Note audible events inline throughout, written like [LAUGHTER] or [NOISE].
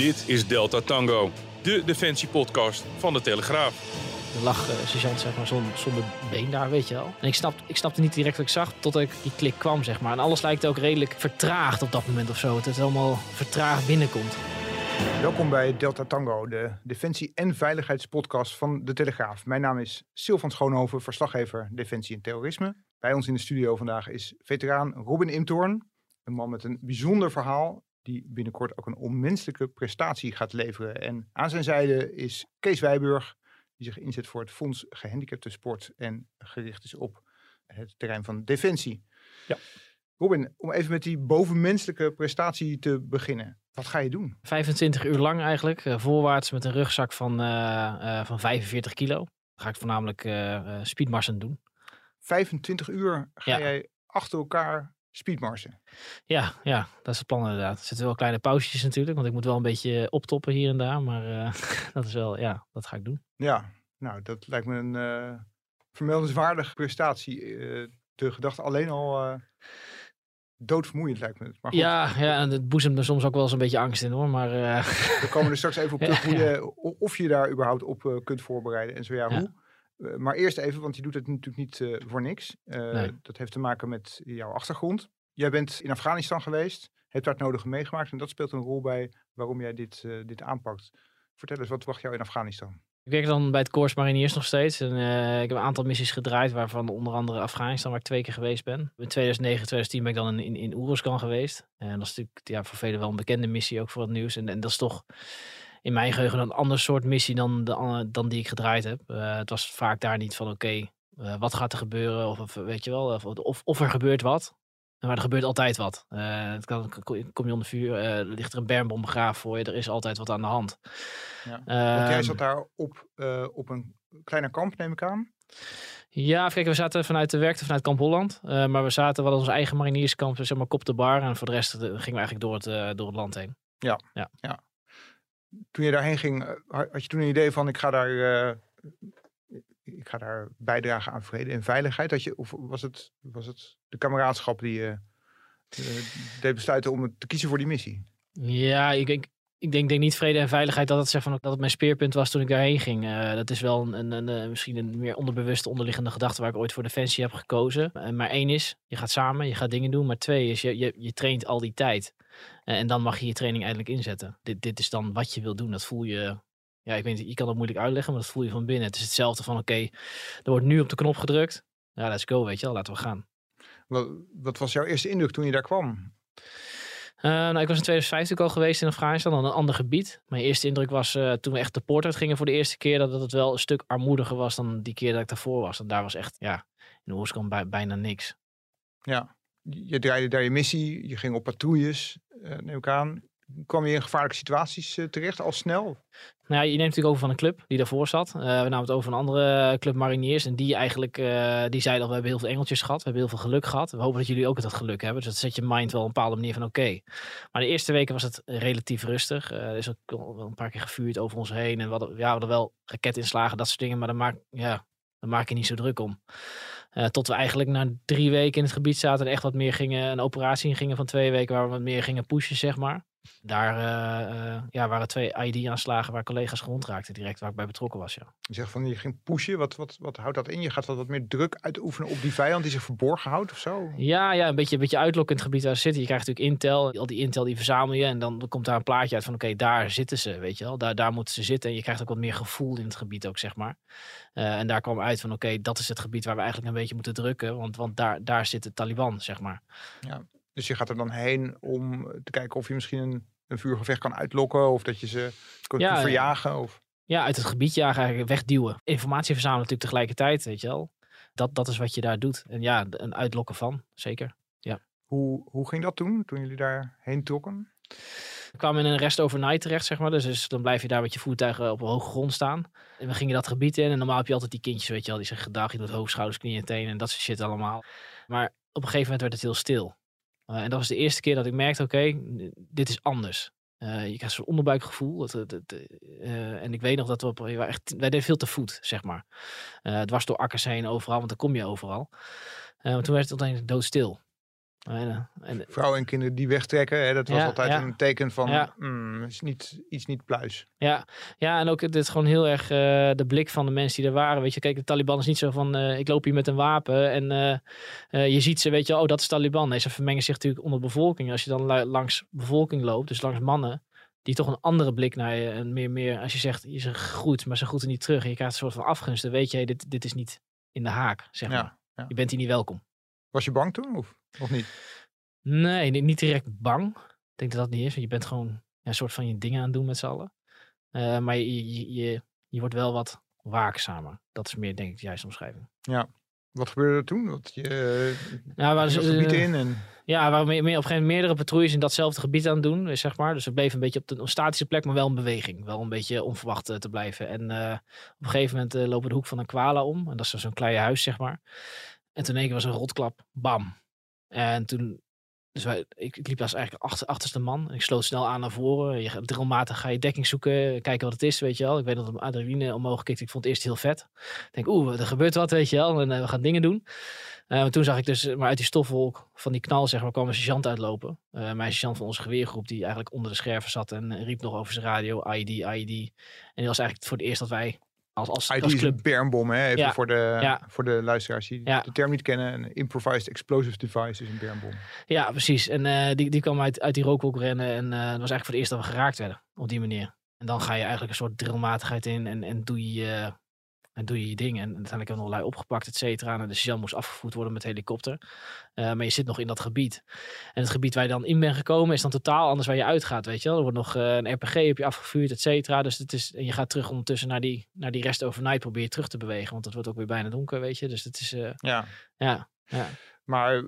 Dit is Delta Tango, de defensiepodcast van de Telegraaf. Er lag uh, sergeant zeg maar, zonder, zonder been daar, weet je wel. En ik, snap, ik snapte niet direct wat ik zag, totdat ik die klik kwam, zeg maar. En alles lijkt ook redelijk vertraagd op dat moment of zo. Dat het allemaal vertraagd binnenkomt. Welkom bij Delta Tango, de defensie- en veiligheidspodcast van de Telegraaf. Mijn naam is Sylvan Schoonhoven, verslaggever Defensie en Terrorisme. Bij ons in de studio vandaag is veteraan Robin Imtoorn. Een man met een bijzonder verhaal die binnenkort ook een onmenselijke prestatie gaat leveren. En aan zijn zijde is Kees Wijburg, die zich inzet voor het Fonds Gehandicapten Sport en gericht is op het terrein van defensie. Ja. Robin, om even met die bovenmenselijke prestatie te beginnen. Wat ga je doen? 25 uur lang eigenlijk, uh, voorwaarts met een rugzak van, uh, uh, van 45 kilo. Dan ga ik voornamelijk speedmarsen doen. 25 uur ga ja. jij achter elkaar speedmarsen? Ja, ja, dat is het plan inderdaad. Er zitten wel kleine pauzes natuurlijk, want ik moet wel een beetje optoppen hier en daar. Maar [LAUGHS] dat is wel, ja, dat ga ik doen. Ja, nou, dat lijkt me een uh, vermeldenswaardige prestatie. Uh, de gedachte alleen al doodvermoeiend lijkt me. Maar goed. Ja, ja, en het boezemt er soms ook wel eens een beetje angst in hoor. Maar, We komen er straks even op terug [LAUGHS] hoe je, of je daar überhaupt op kunt voorbereiden en zo ja, hoe. Maar eerst even, want je doet het natuurlijk niet voor niks. Nee. Dat heeft te maken met jouw achtergrond. Jij bent in Afghanistan geweest, hebt daar het nodige meegemaakt en dat speelt een rol bij waarom jij dit, dit aanpakt. Vertel eens, wat wacht jou in Afghanistan? Ik werk dan bij het Corps Mariniers nog steeds. En, uh, ik heb een aantal missies gedraaid, waarvan onder andere Afghanistan, waar ik twee keer geweest ben. In 2009, 2010 ben ik dan in, in, in Oeruzkan geweest. En dat is natuurlijk ja, voor velen wel een bekende missie, ook voor het nieuws. En, en dat is toch in mijn geheugen een ander soort missie dan, de, dan die ik gedraaid heb. Uh, het was vaak daar niet van oké, okay, uh, wat gaat er gebeuren? Of, of weet je wel, of, of, of er gebeurt wat. Maar er gebeurt altijd wat. Uh, het kan, kom je onder vuur, ligt er een bermbom begraven voor je. Er is altijd wat aan de hand. Ja. Want jij zat daar op, op een kleiner kamp, neem ik aan? Ja, kijk, we zaten vanuit de werkte vanuit Kamp Holland. maar we zaten wel ons eigen marinierskamp, zeg maar, kop de bar. En voor de rest gingen we eigenlijk door het, door het land heen. Ja, ja. ja. Toen je daarheen ging, had je toen een idee van ik ga daar ik ga daar bijdragen aan vrede en veiligheid? Dat je, of was het, was het de kameraadschap die je uh, deed besluiten om te kiezen voor die missie? Ja, ik, ik, ik denk, denk niet vrede en veiligheid dat het, zeg van, dat mijn speerpunt was toen ik daarheen ging. Uh, dat is wel een, een, een, een, misschien een meer onderbewuste onderliggende gedachte waar ik ooit voor Defensie heb gekozen. Uh, maar één is, je gaat samen, je gaat dingen doen. Maar twee is, je, je, je traint al die tijd. En dan mag je je training eindelijk inzetten. Dit, dit is dan wat je wil doen. Dat voel je ja, ik weet niet, je kan dat moeilijk uitleggen, maar dat voel je van binnen. Het is hetzelfde van, oké, er wordt nu op de knop gedrukt. Ja, let's go, weet je wel, laten we gaan. Wat, wat was jouw eerste indruk toen je daar kwam? Uh, nou, ik was in 2015 ook al geweest in Afghanistan, dan een ander gebied. Mijn eerste indruk was uh, toen we echt de poort uit gingen voor de eerste keer, dat het wel een stuk armoediger was dan die keer dat ik daarvoor was. En daar was echt, ja, in de bijna niks. Ja, je draaide daar je missie, je ging op patrouilles, uh, neem ik aan kwam je in gevaarlijke situaties uh, terecht al snel? Nou ja, je neemt natuurlijk over van een club die daarvoor zat. Uh, we namen het over een andere club mariniers. En die eigenlijk, die zeiden al, we hebben heel veel engeltjes gehad. We hebben heel veel geluk gehad. We hopen dat jullie ook dat geluk hebben. Dus dat zet je mind wel op een bepaalde manier van oké. Maar de eerste weken was het relatief rustig. er is ook een paar keer gevuurd over ons heen. En we hadden, ja, we hadden wel raketinslagen, dat soort dingen. Maar maak, ja, daar maak je niet zo druk om. Tot we eigenlijk na drie weken in het gebied zaten en echt wat meer gingen, een operatie gingen van twee weken waar we wat meer gingen pushen, zeg maar. Daar uh, uh, ja, waren twee ID-aanslagen waar collega's gewond raakten, direct waar ik bij betrokken was. Ja. Je zegt van je ging pushen, wat, wat, wat houdt dat in? Je gaat wat, wat meer druk uitoefenen op die vijand die zich verborgen houdt of zo? Ja, ja een, beetje, een beetje uitlokken in het gebied waar ze zitten. Je krijgt natuurlijk intel, al die intel die verzamel je en dan komt daar een plaatje uit van oké, okay, daar zitten ze, weet je wel. Daar, daar moeten ze zitten en je krijgt ook wat meer gevoel in het gebied ook, zeg maar. Uh, en daar kwam uit van oké, okay, dat is het gebied waar we eigenlijk een beetje moeten drukken, want, want daar, daar zit de Taliban, zeg maar. Ja. Dus je gaat er dan heen om te kijken of je misschien een, een vuurgevecht kan uitlokken of dat je ze kunt Ja, verjagen. Of... Ja, uit het gebied jagen, eigenlijk wegduwen. Informatie verzamelen natuurlijk tegelijkertijd, weet je wel. Dat, dat is wat je daar doet. En ja, een uitlokken van, zeker. Ja. Hoe, hoe ging dat toen, toen jullie daar heen trokken? We kwamen in een rest overnight terecht, zeg maar. Dus, dus dan blijf je daar met je voertuigen op een hoge grond staan. En we gingen dat gebied in. En normaal heb je altijd die kindjes, weet je wel. Die zeggen gedag, je doet knieën en tenen. En dat soort shit allemaal. Maar op een gegeven moment werd het heel stil. Uh, en dat was de eerste keer dat ik merkte, oké, dit is anders. Uh, je krijgt zo'n onderbuikgevoel. Uh, en ik weet nog dat we op, we echt, wij deden veel te voet, zeg maar. Uh, was door akkers heen overal, want dan kom je overal. maar toen werd het uiteindelijk doodstil. En, en, Vrouwen en kinderen die wegtrekken, hè, dat was Ja, altijd ja. een teken van Ja. mm, is niet, iets niet pluis. Ja, ja, en ook het is gewoon heel erg eh, de blik van de mensen die er waren. Weet je, kijk, de Taliban is niet zo van eh, ik loop hier met een wapen en eh, je ziet ze, weet je, oh dat is Taliban. Nee, ze vermengen zich natuurlijk onder de bevolking. Als je dan la- langs bevolking loopt, dus langs mannen, die toch een andere blik naar je en meer, meer, als je zegt, je ze groet, maar ze groeten niet terug en je krijgt een soort van afgunst, dan weet je, hey, dit, dit is niet in de haak, zeg maar. Je bent hier niet welkom. Was je bang toen of, of niet? Nee, niet- niet direct bang. Ik denk dat dat niet is, want je bent gewoon ja, een soort van je dingen aan het doen met z'n allen. Eh, maar je, je, je, je wordt wel wat waakzamer. Dat is meer, denk ik, de juiste omschrijving. Wat gebeurde er toen? Want je Ja, waar het gebied in en Ja, we waren meer, op een gegeven moment meerdere patrouilles in datzelfde gebied aan het doen, eh, zeg maar. Dus we bleven een beetje op de statische plek, maar wel in beweging. Wel een beetje onverwacht eh, te blijven. En eh, op een gegeven moment eh, lopen we de hoek van een kwala om. En dat is zo'n klein huis, zeg maar. En toen in één keer was een rotklap. Bam. En toen... Dus wij, ik, liep als eigenlijk achter, achterste man. Ik sloot snel aan naar voren. Je, drillmatig ga je dekking zoeken. Kijken wat het is, weet je wel. Ik weet dat het adrenaline omhoog kikt. Ik vond het eerst heel vet. Ik denk, oeh, er gebeurt wat, weet je wel. En eh, we gaan dingen doen. Eh, maar toen zag ik dus, maar uit die stofwolk van die knal, zeg maar, kwam een sergeant uitlopen. Eh mijn sergeant van onze geweergroep, die eigenlijk onder de scherven zat en eh, riep nog over zijn radio, IED, IED. En dat was eigenlijk voor het eerst dat wij als, als, IT als is een bermbom, hè? Even Ja, voor, de, ja. voor de luisteraars die Ja. de term niet kennen. Een improvised explosive device is een bermbom. Ja, precies. En eh, die, die kwam uit, uit die rookwolk rennen en eh, dat was eigenlijk voor het eerst dat we geraakt werden, op die manier. En dan ga je eigenlijk een soort drillmatigheid in en, en doe je... en doe je je ding. En uiteindelijk hebben we nog lui opgepakt, et cetera. En de sergeant moest afgevoerd worden met helikopter. Eh, maar je zit nog in dat gebied. En het gebied waar je dan in bent gekomen is dan totaal anders waar je uitgaat, weet je wel. Er wordt nog eh, een RPG op je afgevuurd, et cetera. Dus het is, en je gaat terug ondertussen naar die, naar die rest overnight probeer je terug te bewegen. Want het wordt ook weer bijna donker, weet je. Dus het is, eh, Ja. ja, ja. Maar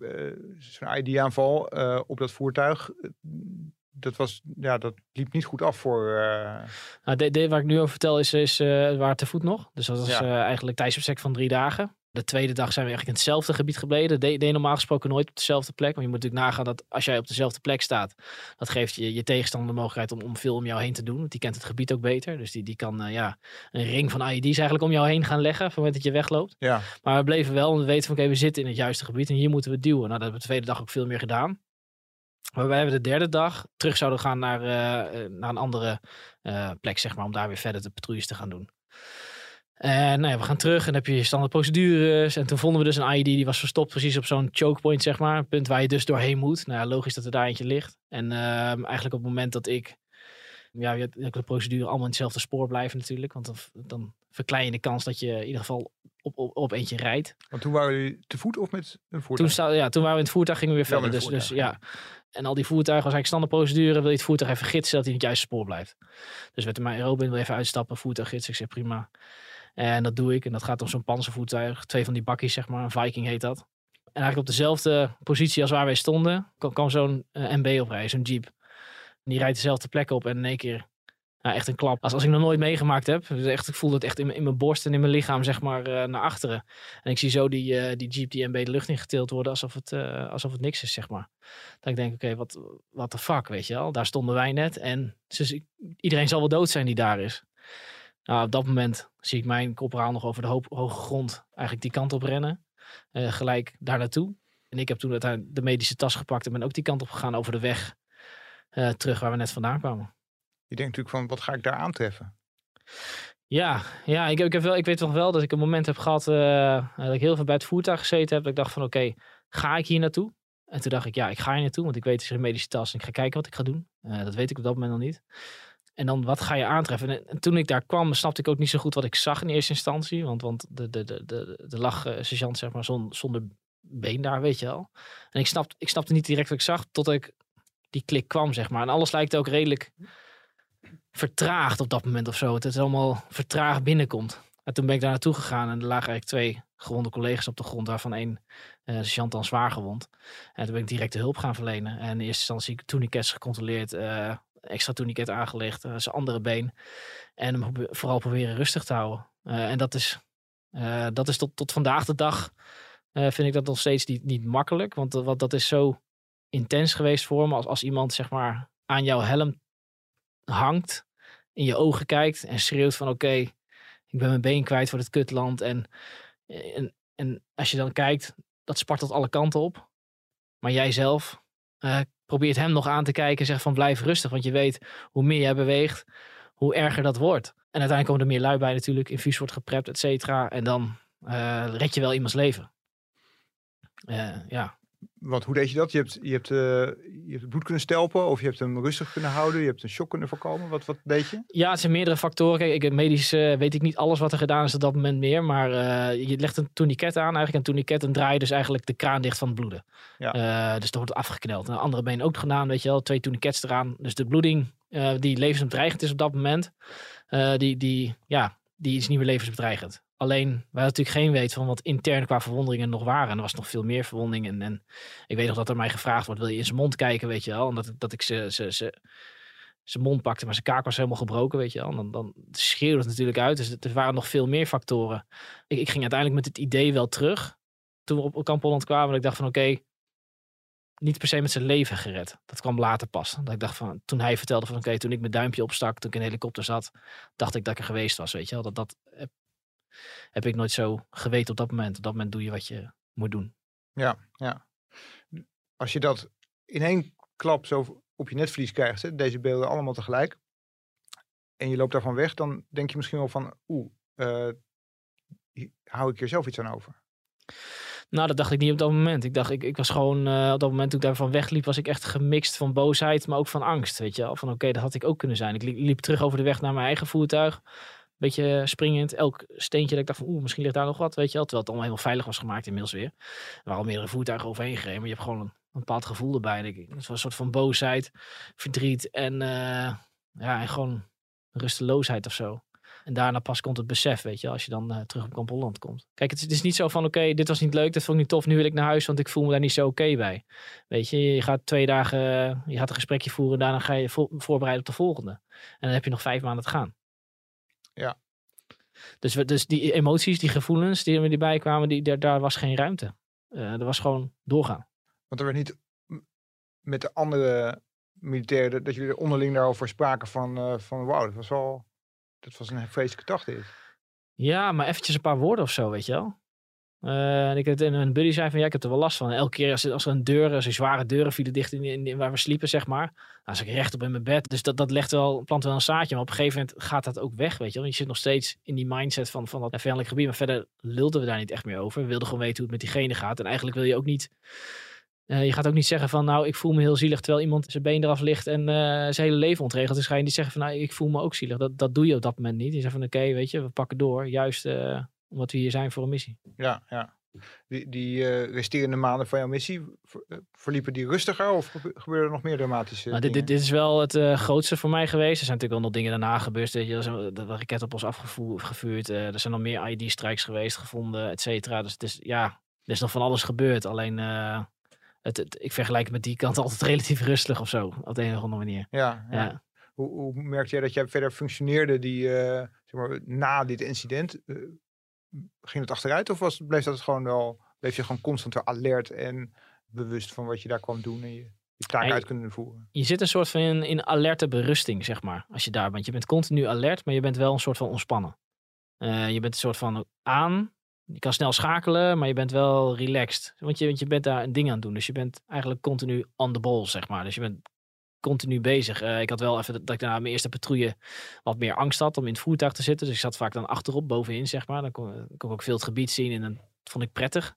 zo'n ID-aanval op dat voertuig, dat, was, ja, dat liep niet goed af voor... eh, Nou, de, de, waar ik nu over vertel is, is eh, we waren te voet nog. Dus dat was Ja. eh, eigenlijk tijdsbestek van drie dagen. De tweede dag zijn we eigenlijk in hetzelfde gebied gebleven. Deed je normaal gesproken nooit op dezelfde plek. Want je moet natuurlijk nagaan dat als jij op dezelfde plek staat, dat geeft je, je tegenstander de mogelijkheid om, om veel om jou heen te doen. Want die kent het gebied ook beter. Dus die, die kan eh, ja, een ring van IED's eigenlijk om jou heen gaan leggen. Op het moment dat je wegloopt. ja, Maar we bleven wel, want we weten van oké, we zitten in het juiste gebied en hier moeten we duwen. Nou, dat hebben we de tweede dag ook veel meer gedaan. Waarbij we de derde dag terug zouden gaan naar, eh, eh, naar een andere eh, plek, zeg maar, om daar weer verder de patrouilles te gaan doen. En nou ja, we gaan terug en dan heb je standaard procedures. En toen vonden we dus een ID die was verstopt precies op zo'n choke point, zeg maar. Een punt waar je dus doorheen moet. Nou ja, logisch dat er daar eentje ligt. En ehm, eigenlijk op het moment dat ik... Ja, de procedure allemaal in hetzelfde spoor blijven natuurlijk. Want dan, dan verklein je de kans dat je in ieder geval op, op, op eentje rijdt. want toen waren jullie te voet of met een Toen, voertuig? sta, ja, toen waren we in het voertuig, gingen we weer verder. Dus, dus ja. En al die voertuigen was eigenlijk standaardprocedure. Wil je het voertuig even gidsen dat hij in het juiste spoor blijft. Dus werd er maar Robin wil even uitstappen, voertuig gidsen. Ik zeg prima. En dat doe ik. En dat gaat om zo'n panzervoertuig. Twee van die bakkies, zeg maar. Een Viking heet dat. En eigenlijk op dezelfde positie als waar wij stonden, kwam, zo'n eh, MB oprijden, zo'n Jeep. Die rijdt dezelfde plek op en in één keer ja, echt een klap. Als, als ik nog nooit meegemaakt heb. Dus echt, ik voel het echt in, in mijn borst en in mijn lichaam, zeg maar, eh, naar achteren. En ik zie zo die, eh, die Jeep, die MB de lucht ingetild worden alsof het, eh, alsof het niks is, zeg maar. Dat ik denk, oké, wat de fuck, weet je wel. Daar stonden wij net en dus, iedereen zal wel dood zijn die daar is. Nou, op dat moment zie ik mijn corporaal nog over de hoge grond eigenlijk die kant op rennen. gelijk daar naartoe. En ik heb toen de medische tas gepakt en ben ook die kant op gegaan over de weg terug waar we net vandaan kwamen. Je denkt natuurlijk van, wat ga ik daar aantreffen? Ja, ja ik, heb, ik, heb wel, ik weet toch wel dat ik een moment heb gehad eh, dat ik heel veel bij het voertuig gezeten heb. Dat ik dacht van oké, ga ik hier naartoe? En toen dacht ik ja, ik ga hier naartoe, want ik weet het is een medische tas en ik ga kijken wat ik ga doen. Eh, dat weet ik op dat moment nog niet. En dan wat ga je aantreffen? En, en toen ik daar kwam, snapte ik ook niet zo goed wat ik zag in eerste instantie. Want, want de, de, de, de, de lag eh, sergeant zeg maar zon- zonder been daar, weet je wel. En ik snapte, ik snapte niet direct wat ik zag, tot ik die klik kwam, zeg maar. En alles lijkt ook redelijk vertraagd op dat moment of zo. Het is allemaal vertraagd binnenkomt. En toen ben ik daar naartoe gegaan en er lagen eigenlijk twee gewonde collega's op de grond, waarvan één uh, sergeant dan zwaar gewond. En toen ben ik direct de hulp gaan verlenen. En in eerste instantie tourniquets gecontroleerd, eh, extra tourniquet aangelegd, uh, zijn andere been. En hem vooral proberen rustig te houden. Uh, en dat is, uh, dat is tot, tot vandaag de dag, uh, vind ik dat nog steeds niet, niet makkelijk. Want, want dat is zo intens geweest voor me. Als, als iemand zeg maar aan jouw helm hangt, in je ogen kijkt en schreeuwt van oké, ik ben mijn been kwijt voor het kutland. En, en, en als je dan kijkt, dat spartelt alle kanten op. Maar jij zelf eh, probeert hem nog aan te kijken en zegt van blijf rustig. Want je weet hoe meer jij beweegt, hoe erger dat wordt. En uiteindelijk komen er meer lui bij natuurlijk. Infuus wordt geprept, et cetera. En dan eh, red je wel iemands leven. Eh, ja, Want hoe deed je dat? Je hebt, je, hebt, eh, je hebt het bloed kunnen stelpen of je hebt hem rustig kunnen houden. Je hebt een shock kunnen voorkomen. Wat, wat deed je? Ja, het zijn meerdere factoren. Kijk, ik, medisch eh, weet ik niet alles wat er gedaan is op dat moment meer. Maar eh, je legt een tourniquet aan eigenlijk. En tourniquet en draai je dus eigenlijk de kraan dicht van het bloeden. Ja. Dus dat wordt afgekneld. En de andere been ook gedaan, weet je wel. Twee tourniquets eraan. Dus de bloeding die levensbedreigend is op dat moment. die, die, ja, die is niet meer levensbedreigend. Alleen, wij hadden natuurlijk geen weet van wat intern qua verwondingen nog waren. En er was nog veel meer verwonding. En, en ik weet nog dat er mij gevraagd wordt, wil je in zijn mond kijken, weet je wel. En dat, dat ik ze, ze, ze, zijn mond pakte, maar zijn kaak was helemaal gebroken, weet je wel. En dan, dan schreeuwde het natuurlijk uit. Dus er waren nog veel meer factoren. Ik, ik ging uiteindelijk met het idee wel terug. Toen we op Kamp Holland kwamen, dat ik dacht van oké, niet per se met zijn leven gered. Dat kwam later pas. Dat ik dacht van, toen hij vertelde van oké, toen ik mijn duimpje opstak, toen ik in een helikopter zat, dacht ik dat ik er geweest was, weet je wel. Dat, dat heb, ik nooit zo geweten op dat moment. Op dat moment doe je wat je moet doen. Ja, ja. Als je dat in één klap zo op je netvlies krijgt, hè, deze beelden allemaal tegelijk, en je loopt daarvan weg, dan denk je misschien wel van, oeh, eh, hou ik hier zelf iets aan over. Nou, dat dacht ik niet op dat moment. Ik dacht, ik, ik was gewoon, eh, op dat moment toen ik daarvan wegliep, was ik echt gemixt van boosheid, maar ook van angst, weet je wel. Van oké, dat had ik ook kunnen zijn. Ik liep terug over de weg naar mijn eigen voertuig. Beetje springend, elk steentje dat ik dacht van oeh, misschien ligt daar nog wat, weet je wel. Terwijl het allemaal helemaal veilig was gemaakt inmiddels weer. Er waren meerdere voertuigen overheen gereden, maar je hebt gewoon een, een bepaald gevoel erbij, denk ik. Het was een soort van boosheid, verdriet en eh, ja, en gewoon rusteloosheid of zo. En daarna pas komt het besef, weet je, als je dan eh, terug op Kamp Holland komt. Kijk, het, is- niet zo van, oké, dit was niet leuk, dit vond ik niet tof, nu wil ik naar huis, want ik voel me daar niet zo oké bij. Weet je, je gaat twee dagen, eh, je gaat een gesprekje voeren, daarna ga je vo- voorbereiden op de volgende. En dan heb je nog vijf maanden te gaan. Ja. Dus, we, dus die emoties, die gevoelens die er die bij kwamen, die, daar, daar was geen ruimte. Eh er was gewoon doorgaan. Want er werd niet met de andere militairen, dat jullie er onderling daarover spraken van, eh, van wauw, dat was wel, dat was een vreselijke dag dit. Ja, maar eventjes een paar woorden of zo, weet je wel. Eh, en ik heb en een buddy zei van ja, ik heb er wel last van. Elke keer als, er- een deur, er zware deuren vielen dicht in, waar we sliepen, zeg maar. Dan zat ik rechtop in mijn bed. Dus dat, dat legt wel, plant wel een zaadje. Maar op een gegeven moment gaat dat ook weg, weet je wel. Je zit nog steeds in die mindset van, van dat vijandelijk gebied. Maar verder lulden we daar niet echt meer over. We wilden gewoon weten hoe het met diegene gaat. En eigenlijk wil je ook niet... eh, je gaat ook niet zeggen van nou, ik voel me heel zielig terwijl iemand zijn been eraf ligt en eh, zijn hele leven ontregelt. Dus ga je niet zeggen van nou, ik voel me ook zielig. Dat, dat doe je op dat moment niet. Je zegt van oké, weet je, we pakken door. Juist omdat we hier zijn voor een missie. Ja, ja. Die, die eh, resterende maanden van jouw missie, eh, verliepen die rustiger of gebe- gebeurde er nog meer dramatische Nou, dit, dit, dit is wel het eh, grootste voor mij geweest. Er zijn natuurlijk wel nog dingen daarna gebeurd. Weet je. Er zijn de, raket op ons afgevuurd. er zijn nog meer ID-strikes geweest, gevonden, et cetera. Dus het is, ja, er is nog van alles gebeurd. Alleen, het, het- ik vergelijk het met die kant [LAUGHS] altijd relatief rustig of zo. Op de een of andere manier. Ja, ja. Ja. Hoe, hoe merkte jij dat jij verder functioneerde die, zeg maar, na dit incident? Ging het achteruit of was, bleef dat gewoon wel, bleef je gewoon constant alert en bewust van wat je daar kwam doen en je, je taak uit kunnen voeren? Je zit een soort van in, in alerte berusting, zeg maar. Als je daar bent. Je bent continu alert, maar je bent wel een soort van ontspannen. Eh, je bent een soort van aan. Je kan snel schakelen, maar je bent wel relaxed. Want je, want je bent daar een ding aan het doen. Dus je bent eigenlijk continu on the ball, zeg maar. Dus je bent continu bezig. Eh, ik had wel even dat dat ik na mijn eerste patrouille wat meer angst had om in het voertuig te zitten. Dus ik zat vaak dan achterop, bovenin, zeg maar. Dan kon, kon ik ook veel het gebied zien en dan vond ik prettig.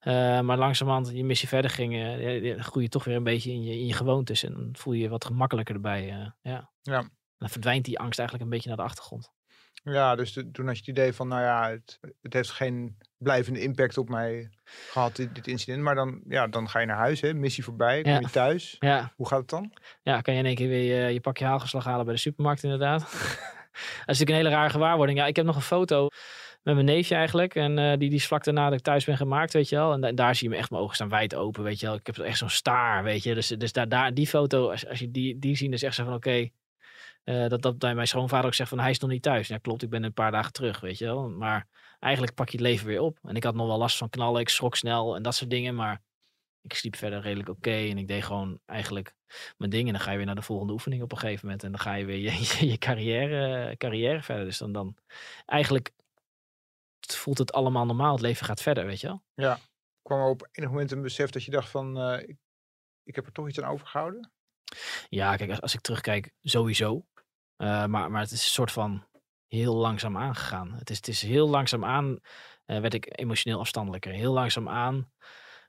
Eh, maar langzamerhand je missie verder ging, eh, ja, groei je toch weer een beetje in je, in je gewoontes. En dan voel je je wat gemakkelijker erbij. eh, ja. Ja. En dan verdwijnt die angst eigenlijk een beetje naar de achtergrond. Ja, dus de- toen had je het idee van, nou ja, het, het heeft geen blijvende impact op mij gehad, dit, dit incident. Maar dan, ja, dan ga je naar huis, hè, missie voorbij, kom Ja. je thuis. Ja, Hoe gaat het dan? ja kan je in één keer weer je, je pakje haalgeslag halen bij de supermarkt inderdaad. [LAUGHS] dat is natuurlijk een hele rare gewaarwording. Ja, ik heb nog een foto met mijn neefje eigenlijk. En eh, die, die is vlak daarna dat ik thuis ben gemaakt, weet je wel. En da- daar zie je me echt, mijn ogen staan wijd open, weet je wel. Ik heb echt zo'n staar, weet je. Dus, dus daar, daar, die foto, als, als je die, die ziet, is echt zo van oké. Eh, dat, dat bij mijn schoonvader ook zegt van hij is nog niet thuis. Ja, klopt, ik ben een paar dagen terug, weet je wel. Maar eigenlijk pak je het leven weer op. En ik had nog wel last van knallen, ik schrok snel en dat soort dingen. Maar ik sliep verder redelijk oké. en ik deed gewoon eigenlijk mijn ding. En dan ga je weer naar de volgende oefening op een gegeven moment. En dan ga je weer [LAUGHS] je, je, je carrière, carrière verder. Dus dan, dan eigenlijk voelt het allemaal normaal. Het leven gaat verder, weet je wel. Kon kwam er op enig moment een besef dat je dacht van, eh, ik, ik heb er toch iets aan overgehouden? Ja, kijk, als, als ik terugkijk, sowieso. Eh, maar, maar het is een soort van heel langzaam aangegaan. Het is, het is heel langzaam aan, eh, werd ik emotioneel afstandelijker. Heel langzaam aan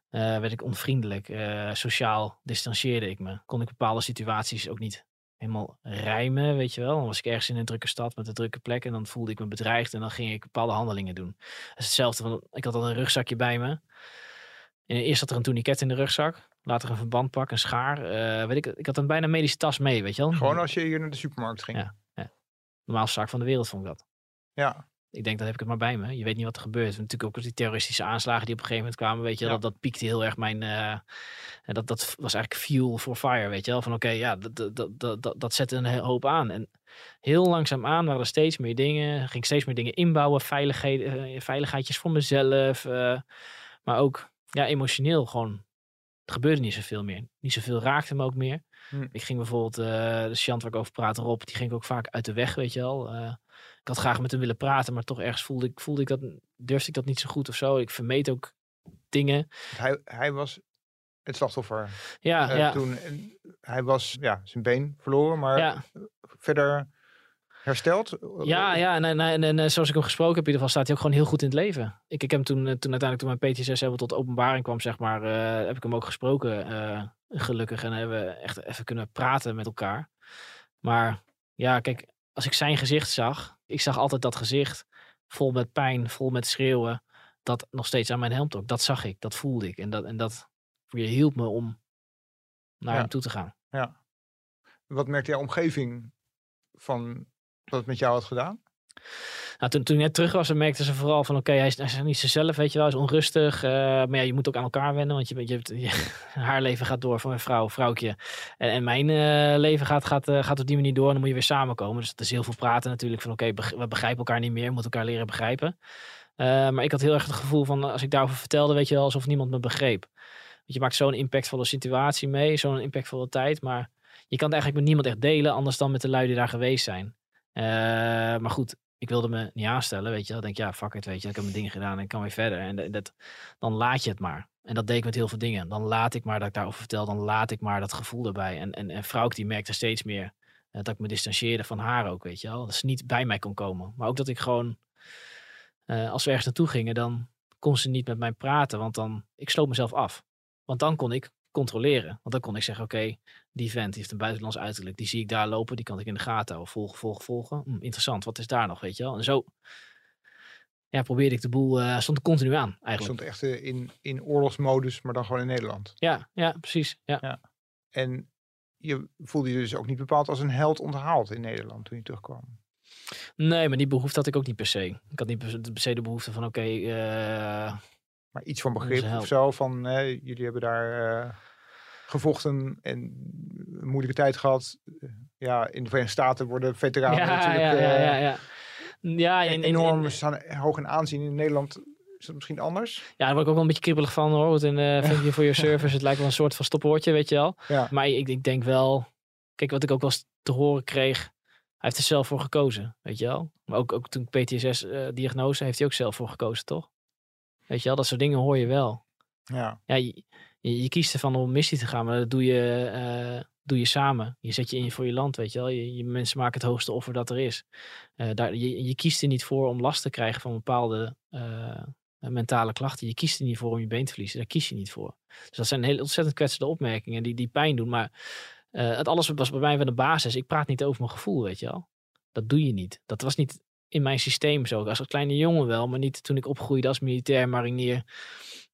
eh, werd ik onvriendelijk. Sociaal distancieerde ik me. Kon ik bepaalde situaties ook niet helemaal rijmen, weet je wel. Dan was ik ergens in een drukke stad met een drukke plek en dan voelde ik me bedreigd en dan ging ik bepaalde handelingen doen. Het is hetzelfde, ik had al een rugzakje bij me. En eerst zat er een tourniquet in de rugzak, later een verbandpak, een schaar. eh, weet ik, ik had een bijna medische tas mee, weet je wel. Gewoon als je hier naar de supermarkt ging. Ja. Normaalste zaak van de wereld vond ik dat. Ja. Ik denk, dan heb ik het maar bij me. Je weet niet wat er gebeurt. Natuurlijk ook die terroristische aanslagen die op een gegeven moment kwamen. Weet je, Ja. dat, dat piekte heel erg mijn... en dat, dat was eigenlijk fuel for fire, weet je wel. Van oké, ja, dat, dat, dat, dat, dat, dat zette een hoop aan. En heel langzaam aan waren er steeds meer dingen. Ging steeds meer dingen inbouwen. Veiligheid, eh, veiligheidjes voor mezelf. maar ook ja, emotioneel gewoon. Er gebeurde niet zoveel meer. Niet zoveel raakte me ook meer. Hm. Ik ging bijvoorbeeld, eh de Chant waar ik over praat, Rob, die ging ik ook vaak uit de weg, weet je wel. Eh, ik had graag met hem willen praten, maar toch ergens voelde ik, voelde ik dat, durfde ik dat niet zo goed of zo. Ik vermeed ook dingen. Hij, hij was het slachtoffer Ja, eh, ja, toen. En hij was ja, zijn been verloren, maar ja, verder hersteld. ja, ja. En, en, en, en, eh, zoals ik hem gesproken heb, in ieder geval staat hij ook gewoon heel goed in het leven. Ik, ik heb hem toen, eh, toen uiteindelijk, toen mijn PTSS helemaal tot openbaring kwam, zeg maar, eh, heb ik hem ook gesproken, gelukkig. En hebben we echt even kunnen praten met elkaar. Maar ja, kijk, als ik zijn gezicht zag, ik zag altijd dat gezicht vol met pijn, vol met schreeuwen, dat nog steeds aan mijn helm trok. Dat zag ik, dat voelde ik. En dat, en dat hielp me om naar Ja. hem toe te gaan. Wat merkte jouw omgeving van wat het met jou had gedaan? Nou, toen, toen net terug was, merkten ze vooral van oké, hij, is, niet zichzelf, weet je wel, hij is onrustig. eh, maar ja, je moet ook aan elkaar wennen, want je, je, [LAUGHS] haar leven gaat door van een vrouw, vrouwtje. En, en mijn eh, leven gaat, gaat, eh, gaat op die manier door en dan moet je weer samenkomen. Dus het is heel veel praten natuurlijk van oké, we begrijpen elkaar niet meer, we moeten elkaar leren begrijpen. Maar ik had heel erg het gevoel van, als ik daarover vertelde, weet je wel, alsof niemand me begreep. Want je maakt zo'n impactvolle situatie mee, zo'n impactvolle tijd, maar je kan het eigenlijk met niemand echt delen, anders dan met de lui die daar geweest zijn. Eh, maar goed, ik wilde me niet aanstellen, weet je wel. Ik denk, ja, fuck it, weet je. Ik heb mijn dingen gedaan en ik kan weer verder. En dat- dat, dan laat je het maar. En dat deed ik met heel veel dingen. Dan laat ik maar dat ik daarover vertel. Dan laat ik maar dat gevoel erbij. En, en, en vrouw die merkte steeds meer eh, dat ik me distancieerde van haar ook, weet je wel. Dat ze niet bij mij kon komen. Maar ook dat ik gewoon, eh, als we ergens naartoe gingen, dan kon ze niet met mij praten. Want dan, ik sloot mezelf af. Want dan kon ik controleren. Want dan kon ik zeggen, oké, die vent die heeft een buitenlands uiterlijk. Die zie ik daar lopen, die kan ik in de gaten houden. Volgen, volgen, volgen. Hm, interessant, wat is daar nog, weet je wel. En zo ja, probeerde ik de boel, eh stond er continu aan eigenlijk. stond echt eh, in, in oorlogsmodus, maar dan gewoon in Nederland. Ja, ja, precies. Ja. En je voelde je dus ook niet bepaald als een held onthaald in Nederland toen je terugkwam. Nee, maar die behoefte had ik ook niet per se. Ik had niet per se- de behoefte van, oké, eh, Maar iets van begrip of zo, van jullie hebben daar gevochten en een moeilijke tijd gehad. Eh, Ja, in de Verenigde Staten worden veteranen ja, natuurlijk ja, ja, eh, ja, ja. In, enorm in- staan hoog in aanzien. In Nederland is dat misschien anders. ja, daar word ik ook wel een beetje kribbelig van hoor. Want in eh [LAUGHS] thank you for your service. Het lijkt wel een soort van stopwoordje, weet je wel. Ja, Maar ik, ik denk wel, kijk wat ik ook wel eens te horen kreeg. Hij heeft er zelf voor gekozen, weet je wel. Maar ook, ook toen PTSS-diagnose heeft hij ook zelf voor gekozen, toch? Weet je wel, dat soort dingen hoor je wel. ja. Ja, je, je, je kiest ervan om op missie te gaan, maar dat doe je, eh, doe je samen. Je zet je in voor je land, weet je wel. Je, mensen maken het hoogste offer dat er is. Eh, daar, je, je kiest er niet voor om last te krijgen van bepaalde eh, mentale klachten. Je kiest er niet voor om je been te verliezen. Daar kies je niet voor. Dus dat zijn hele ontzettend kwetsende opmerkingen die, die pijn doen. Maar het alles was bij mij wel de basis. Ik praat niet over mijn gevoel, weet je wel. Dat doe je niet. Dat was niet in mijn systeem zo. Als een kleine jongen wel, maar niet toen ik opgroeide als militair, marinier.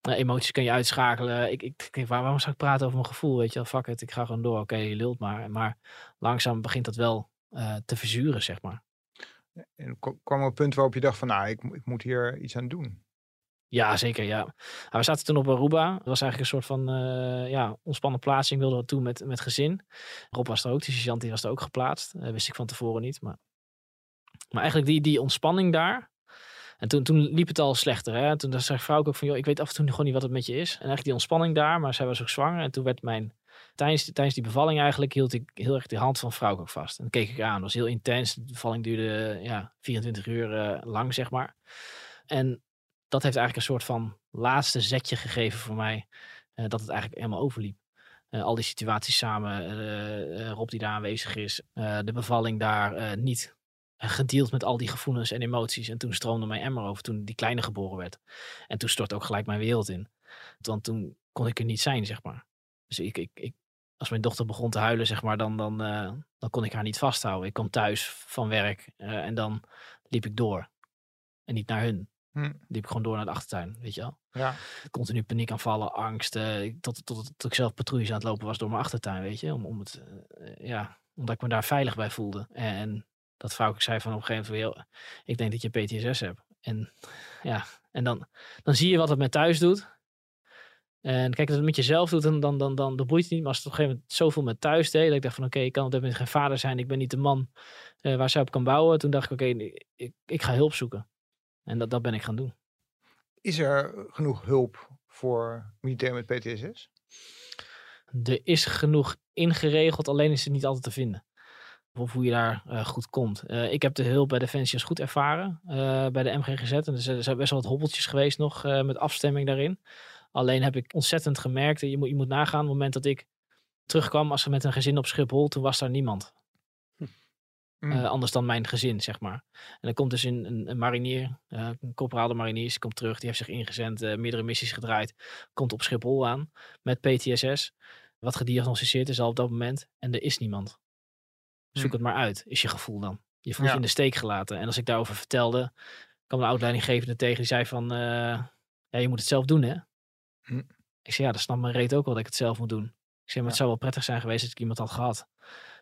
Nou, emoties kan je uitschakelen. Ik, ik, ik, waar- waarom zou ik praten over mijn gevoel? Weet je wel, fuck it, ik ga gewoon door. Oké, je lult maar. Maar langzaam begint dat wel eh, te verzuren, zeg maar. En kwam er een punt waarop je dacht van, nou, ik, ik moet hier iets aan doen. Ja, zeker, ja. Nou, we zaten toen op Aruba. Dat was eigenlijk een soort van eh, ja, ontspannen plaatsing. Wilden we toe met, met gezin. Rob was er ook, die sergeant die was er ook geplaatst. Eh, wist ik van tevoren niet. Maar, maar eigenlijk die, die ontspanning daar. En toen, toen liep het al slechter. Hè? Toen zei vrouw ook van, joh, ik weet af en toe gewoon niet wat het met je is. En eigenlijk die ontspanning daar, maar zij was ook zwanger. En toen werd mijn, tijdens, die bevalling eigenlijk, hield ik heel erg de hand van vrouw ook vast. En dan keek ik aan. Het was heel intens. De bevalling duurde ja, 24 uur eh, lang, zeg maar. En dat heeft eigenlijk een soort van laatste zetje gegeven voor mij. eh, dat het eigenlijk helemaal overliep. Eh, al die situaties samen, Rob die daar aanwezig is, de bevalling daar, niet gedeeld met al die gevoelens en emoties. En toen stroomde mijn emmer over toen die kleine geboren werd. En toen stortte ook gelijk mijn wereld in. Want toen kon ik er niet zijn, zeg maar. Dus ik, ik, ik, als mijn dochter begon te huilen, zeg maar, dan, dan, eh, dan kon ik haar niet vasthouden. Ik kwam thuis van werk eh, en dan liep ik door. En niet naar hun. Hm. Liep ik gewoon door naar de achtertuin, weet je wel. Ja. Continu paniekaanvallen, angst. eh, ik- tot, tot, tot, ik zelf patrouilles aan het lopen was door mijn achtertuin, weet je. Om, om het, ja, omdat ik me daar veilig bij voelde. En, dat vrouw ik zei van op een gegeven moment, van, "Joh, ik denk dat je PTSS hebt. En ja, en dan, dan zie je wat het met thuis doet. En kijk, als het met jezelf doet, dan, dan, dan, dan, dan boeit het niet. Maar als het op een gegeven moment zoveel met thuis deed, dat ik dacht van oké, ik kan op dit moment geen vader zijn. Ik ben niet de man eh, waar zij op kan bouwen. Toen dacht ik oké, ik, ik ga hulp zoeken. En dat, dat ben ik gaan doen. Is er genoeg hulp voor militairen met PTSS? Er is genoeg ingeregeld, alleen is het niet altijd te vinden. Of hoe je daar eh, goed komt. Eh, ik heb de hulp bij Defensie als goed ervaren. eh, bij de MGGZ. En er zijn, best wel wat hobbeltjes geweest nog met afstemming daarin. Alleen heb ik ontzettend gemerkt. Je moet, je moet nagaan, op het moment dat ik terugkwam als we met een gezin op Schiphol, toen was daar niemand. Hm. Eh, anders dan mijn gezin, zeg maar. En dan komt dus een, een, een marinier, een corporaal de mariniers, die komt terug, die heeft zich ingezend, meerdere missies gedraaid, komt op Schiphol aan met PTSS, wat gediagnosticeerd is al op dat moment, en er is niemand. Zoek Hm. het maar uit, is je gevoel dan. Je voelt Ja. je in de steek gelaten. En als ik daarover vertelde, kwam de uitleidinggevende tegen, die zei van, eh, ja, je moet het zelf doen, hè? Hm. Ik zei, ja, dat snapt mijn reet ook wel dat ik het zelf moet doen. Ik zei, maar het Ja. zou wel prettig zijn geweest als ik iemand had gehad.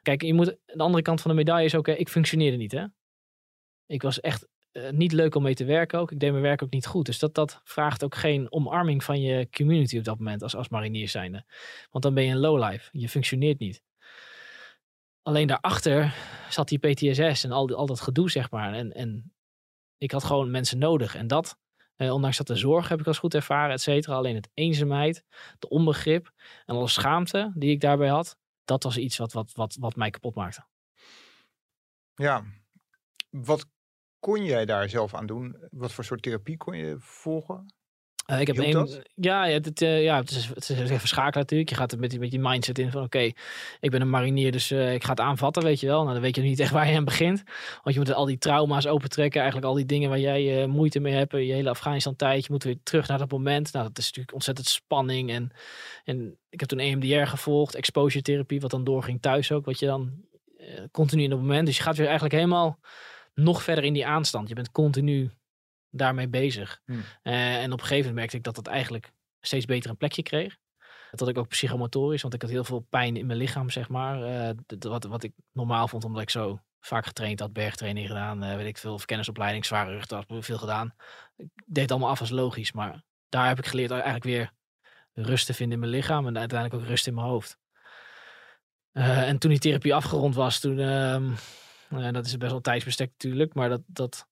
Kijk, je moet, de andere kant van de medaille is ook, ik functioneerde niet, hè. Ik was echt eh, niet leuk om mee te werken ook. Ik deed mijn werk ook niet goed. Dus dat, dat vraagt ook geen omarming van je community op dat moment als, als marinier zijnde. Want dan ben je een lowlife. Je functioneert niet. Alleen daarachter zat die PTSS en al, al dat gedoe, zeg maar. En, en ik had gewoon mensen nodig. En dat, eh, ondanks dat de zorg heb ik als goed ervaren, et cetera. Alleen het eenzaamheid, de onbegrip en alle schaamte die ik daarbij had. Dat was iets wat, wat, wat, wat mij kapot maakte. Ja. Wat kon jij daar zelf aan doen? Wat voor soort therapie kon je volgen? Eh, ik heb dat? ja, het, eh, ja, het is, het is even schakelen natuurlijk. Je gaat er met, die- met die mindset in van oké, ik ben een marinier, dus eh, ik ga het aanvatten, weet je wel. Nou, dan weet je niet echt waar je aan begint. Want je moet al die trauma's opentrekken, eigenlijk al die dingen waar jij moeite mee hebt. Je hele Afghanistan tijd, je moet weer terug naar dat moment. Nou, dat is natuurlijk ontzettend spanning. En, en ik heb toen EMDR gevolgd, exposure therapie, wat dan doorging thuis ook. Wat je dan continu in het moment. Dus je gaat weer eigenlijk helemaal nog verder in die aanstand. Je bent continu daarmee bezig. Hmm. Eh, en op een gegeven moment merkte ik dat dat eigenlijk steeds beter een plekje kreeg. Dat ik ook psychomotorisch, want ik had heel veel pijn in mijn lichaam, zeg maar. D- wat, wat ik normaal vond, omdat ik zo vaak getraind had, bergtraining gedaan, eh, weet ik veel, verkennisopleiding, zware rugtas, veel gedaan. Ik deed het allemaal af als logisch, maar daar heb ik geleerd eigenlijk weer rust te vinden in mijn lichaam en uiteindelijk ook rust in mijn hoofd. En toen die therapie afgerond was, toen, ehm, eh, dat is best wel tijdsbestek natuurlijk, maar dat, dat,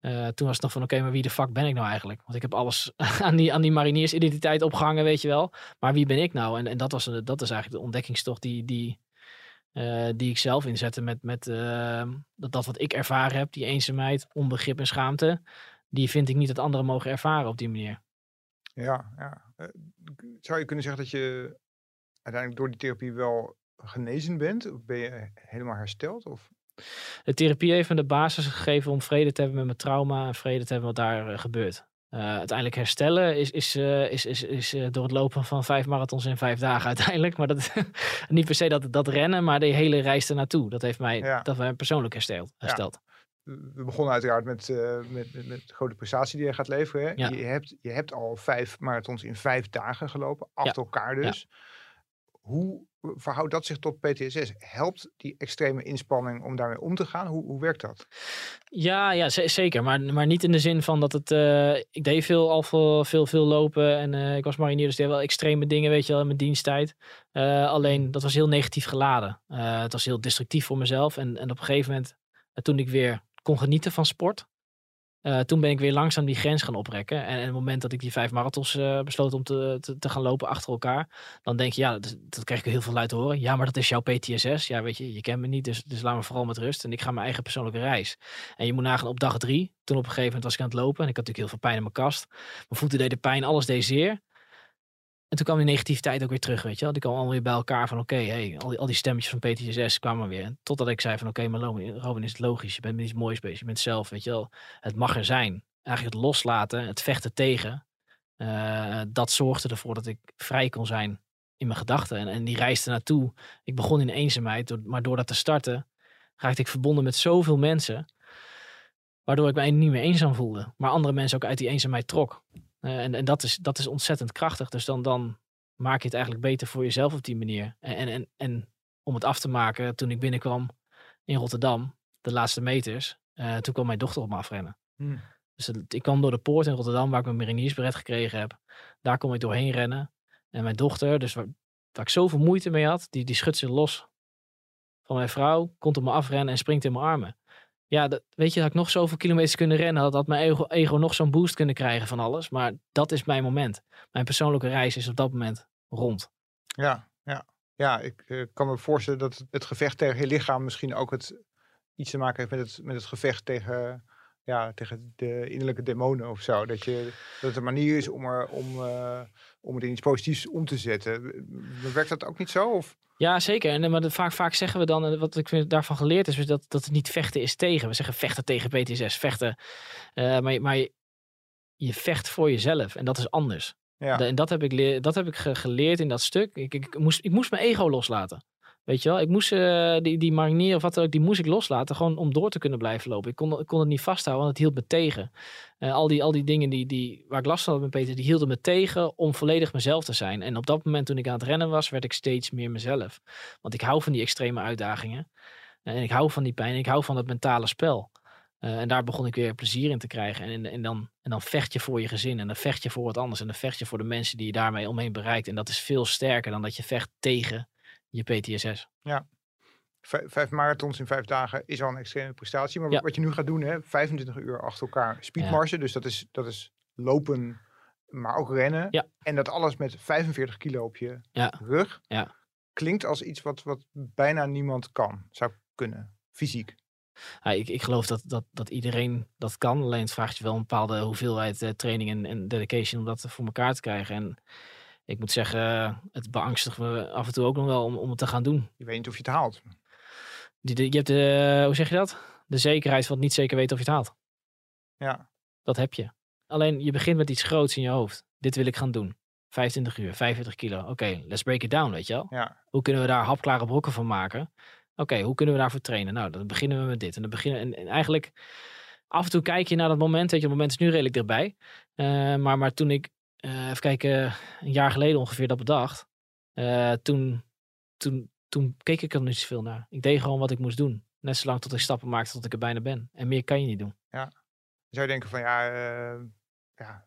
eh, toen was het nog van, oké, maar wie de fuck ben ik nou eigenlijk? Want ik heb alles [LAUGHS] aan die, aan die mariniersidentiteit opgehangen, weet je wel. Maar wie ben ik nou? En, en dat, was, dat is eigenlijk de ontdekkingstocht die, die, eh, die ik zelf inzette met, met ehm, dat, dat wat ik ervaren heb, die eenzaamheid, onbegrip en schaamte. Die vind ik niet dat anderen mogen ervaren op die manier. Ja, ja. Eh, zou je kunnen zeggen dat je uiteindelijk door die therapie wel genezen bent? Of ben je helemaal hersteld? Of? De therapie heeft me de basis gegeven om vrede te hebben met mijn trauma en vrede te hebben wat daar eh, gebeurt. Eh, uiteindelijk herstellen is, is, eh, is, is, is door het lopen van vijf marathons in vijf dagen [LAUGHS] uiteindelijk. Maar dat, [LAUGHS] niet per se dat, dat rennen, maar de hele reis ernaartoe. Dat heeft mij, Ja. dat mij persoonlijk hersteld. hersteld. We begonnen uiteraard met, met, met, met de grote prestatie die je gaat leveren. hè. Ja. Je, hebt, je hebt al vijf marathons in vijf dagen gelopen, achter elkaar dus. Hoe verhoudt dat zich tot PTSS? Helpt die extreme inspanning om daarmee om te gaan? Hoe, hoe werkt dat? Ja, ja ze- zeker. Maar, maar niet in de zin van dat het. eh, ik deed veel, al veel, veel, veel lopen. En eh, ik was marinier, dus deed wel extreme dingen, weet je wel, in mijn diensttijd. Eh, alleen dat was heel negatief geladen. Het was heel destructief voor mezelf. En, en op een gegeven moment, toen ik weer kon genieten van sport. Eh, toen ben ik weer langzaam die grens gaan oprekken. En, en het moment dat ik die vijf marathons uh, besloot om te, te, te, gaan lopen achter elkaar, dan denk je, ja, dat, krijg ik heel veel uit te horen. Ja, maar dat is jouw PTSS. Ja, weet je, je kent me niet, dus, dus laat me vooral met rust. En ik ga mijn eigen persoonlijke reis. En je moet nagaan op dag drie, toen op een gegeven moment was ik aan het lopen en ik had natuurlijk heel veel pijn in mijn kast. Mijn voeten deden pijn, alles deed zeer. En toen kwam die negativiteit ook weer terug, weet je wel. Die kwam allemaal weer bij elkaar van, oké, hey, al, die, stemmetjes van PTSS kwamen weer. totdat ik zei van, oké, maar Robin, is het logisch. Je bent met iets moois bezig. Je bent zelf, weet je wel. Het mag er zijn. Eigenlijk het loslaten, het vechten tegen. Uh, dat zorgde ervoor dat ik vrij kon zijn in mijn gedachten. En, en die reisde naartoe. Ik begon in eenzaamheid, maar door dat te starten, raakte ik verbonden met zoveel mensen. Waardoor ik mij niet meer eenzaam voelde. Maar andere mensen ook uit die eenzaamheid trok. Uh, en en dat, is, dat is ontzettend krachtig. Dus dan, dan maak je het eigenlijk beter voor jezelf op die manier. En, en, en, en om het af te maken, toen ik binnenkwam in Rotterdam, de laatste meters, uh, toen kwam mijn dochter op me afrennen. Hmm. Dus het, ik kwam door de poort in Rotterdam, waar ik mijn mariniersberet gekregen heb. Daar kon ik doorheen rennen. En mijn dochter, dus waar, waar ik zoveel moeite mee had, die, die schudt zich los van mijn vrouw, komt op me afrennen en springt in mijn armen ja, dat, weet je, dat ik nog zoveel kilometers kunnen rennen, had, had mijn ego, nog zo'n boost kunnen krijgen van alles. Maar dat is mijn moment. Mijn persoonlijke reis is op dat moment rond. Ja, ja. ja ik uh, kan me voorstellen dat het gevecht tegen je lichaam misschien ook het, iets te maken heeft met het, met het gevecht tegen, ja, tegen de innerlijke demonen of zo. Dat, je, dat het een manier is om, er, om, uh, om het in iets positiefs om te zetten. Werkt dat ook niet zo? Of? Ja, zeker. En, maar vaak, vaak zeggen we dan, en wat ik vind daarvan geleerd is, is dat, dat het niet vechten is tegen. We zeggen vechten tegen PTSS, vechten. Uh, maar maar je, je, vecht voor jezelf en dat is anders. Ja. en dat heb ik, dat heb ik geleerd in dat stuk. Ik, ik, moest, ik moest mijn ego loslaten. Weet je wel, ik moest uh, die, die marinier of wat ook, die moest ik loslaten. Gewoon om door te kunnen blijven lopen. Ik kon, kon het niet vasthouden, want het hield me tegen. Uh, al, die, al die dingen die, die, waar ik last van had met Peter, die hielden me tegen om volledig mezelf te zijn. En op dat moment toen ik aan het rennen was, werd ik steeds meer mezelf. Want ik hou van die extreme uitdagingen. Uh, en ik hou van die pijn. En ik hou van het mentale spel. en daar begon ik weer plezier in te krijgen. En, en, dan, en dan vecht je voor je gezin. En dan vecht je voor wat anders. En dan vecht je voor de mensen die je daarmee omheen bereikt. En dat is veel sterker dan dat je vecht tegen je PTSS. Ja. vijf marathons in vijf dagen is al een extreme prestatie. Maar wat je nu gaat doen, hè, 25 uur achter elkaar speedmarsen. Dus dat is, dat is lopen, maar ook rennen. Ja. En dat alles met 45 kilo op je rug. Ja. Klinkt als iets wat, wat bijna niemand kan, zou kunnen, fysiek. Ja, ik, ik geloof dat, dat, dat iedereen dat kan. Alleen het vraagt je wel een bepaalde hoeveelheid uh, training en, en dedication om dat voor elkaar te krijgen. En ik moet zeggen, het beangstigt me af en toe ook nog wel om, om het te gaan doen. Je weet niet of je het haalt. Je, je hebt de, hoe zeg je dat? De zekerheid van het niet zeker weten of je het haalt. Ja. Dat heb je. Alleen je begint met iets groots in je hoofd. Dit wil ik gaan doen. 25 uur, 45 kilo. Oké, let's break it down, weet je wel. Ja. Hoe kunnen we daar hapklare brokken van maken? Oké, hoe kunnen we daarvoor trainen? Nou, dan beginnen we met dit. En dan beginnen en, en eigenlijk af en toe kijk je naar dat moment. Weet je, het moment is nu redelijk dichtbij. Uh, maar, maar toen ik uh, even kijken, een jaar geleden ongeveer dat bedacht. Uh, toen, toen, toen keek ik er niet zoveel naar. Ik deed gewoon wat ik moest doen. Net zolang tot ik stappen maakte tot ik er bijna ben. En meer kan je niet doen. Ja. Zou je denken van ja, uh, ja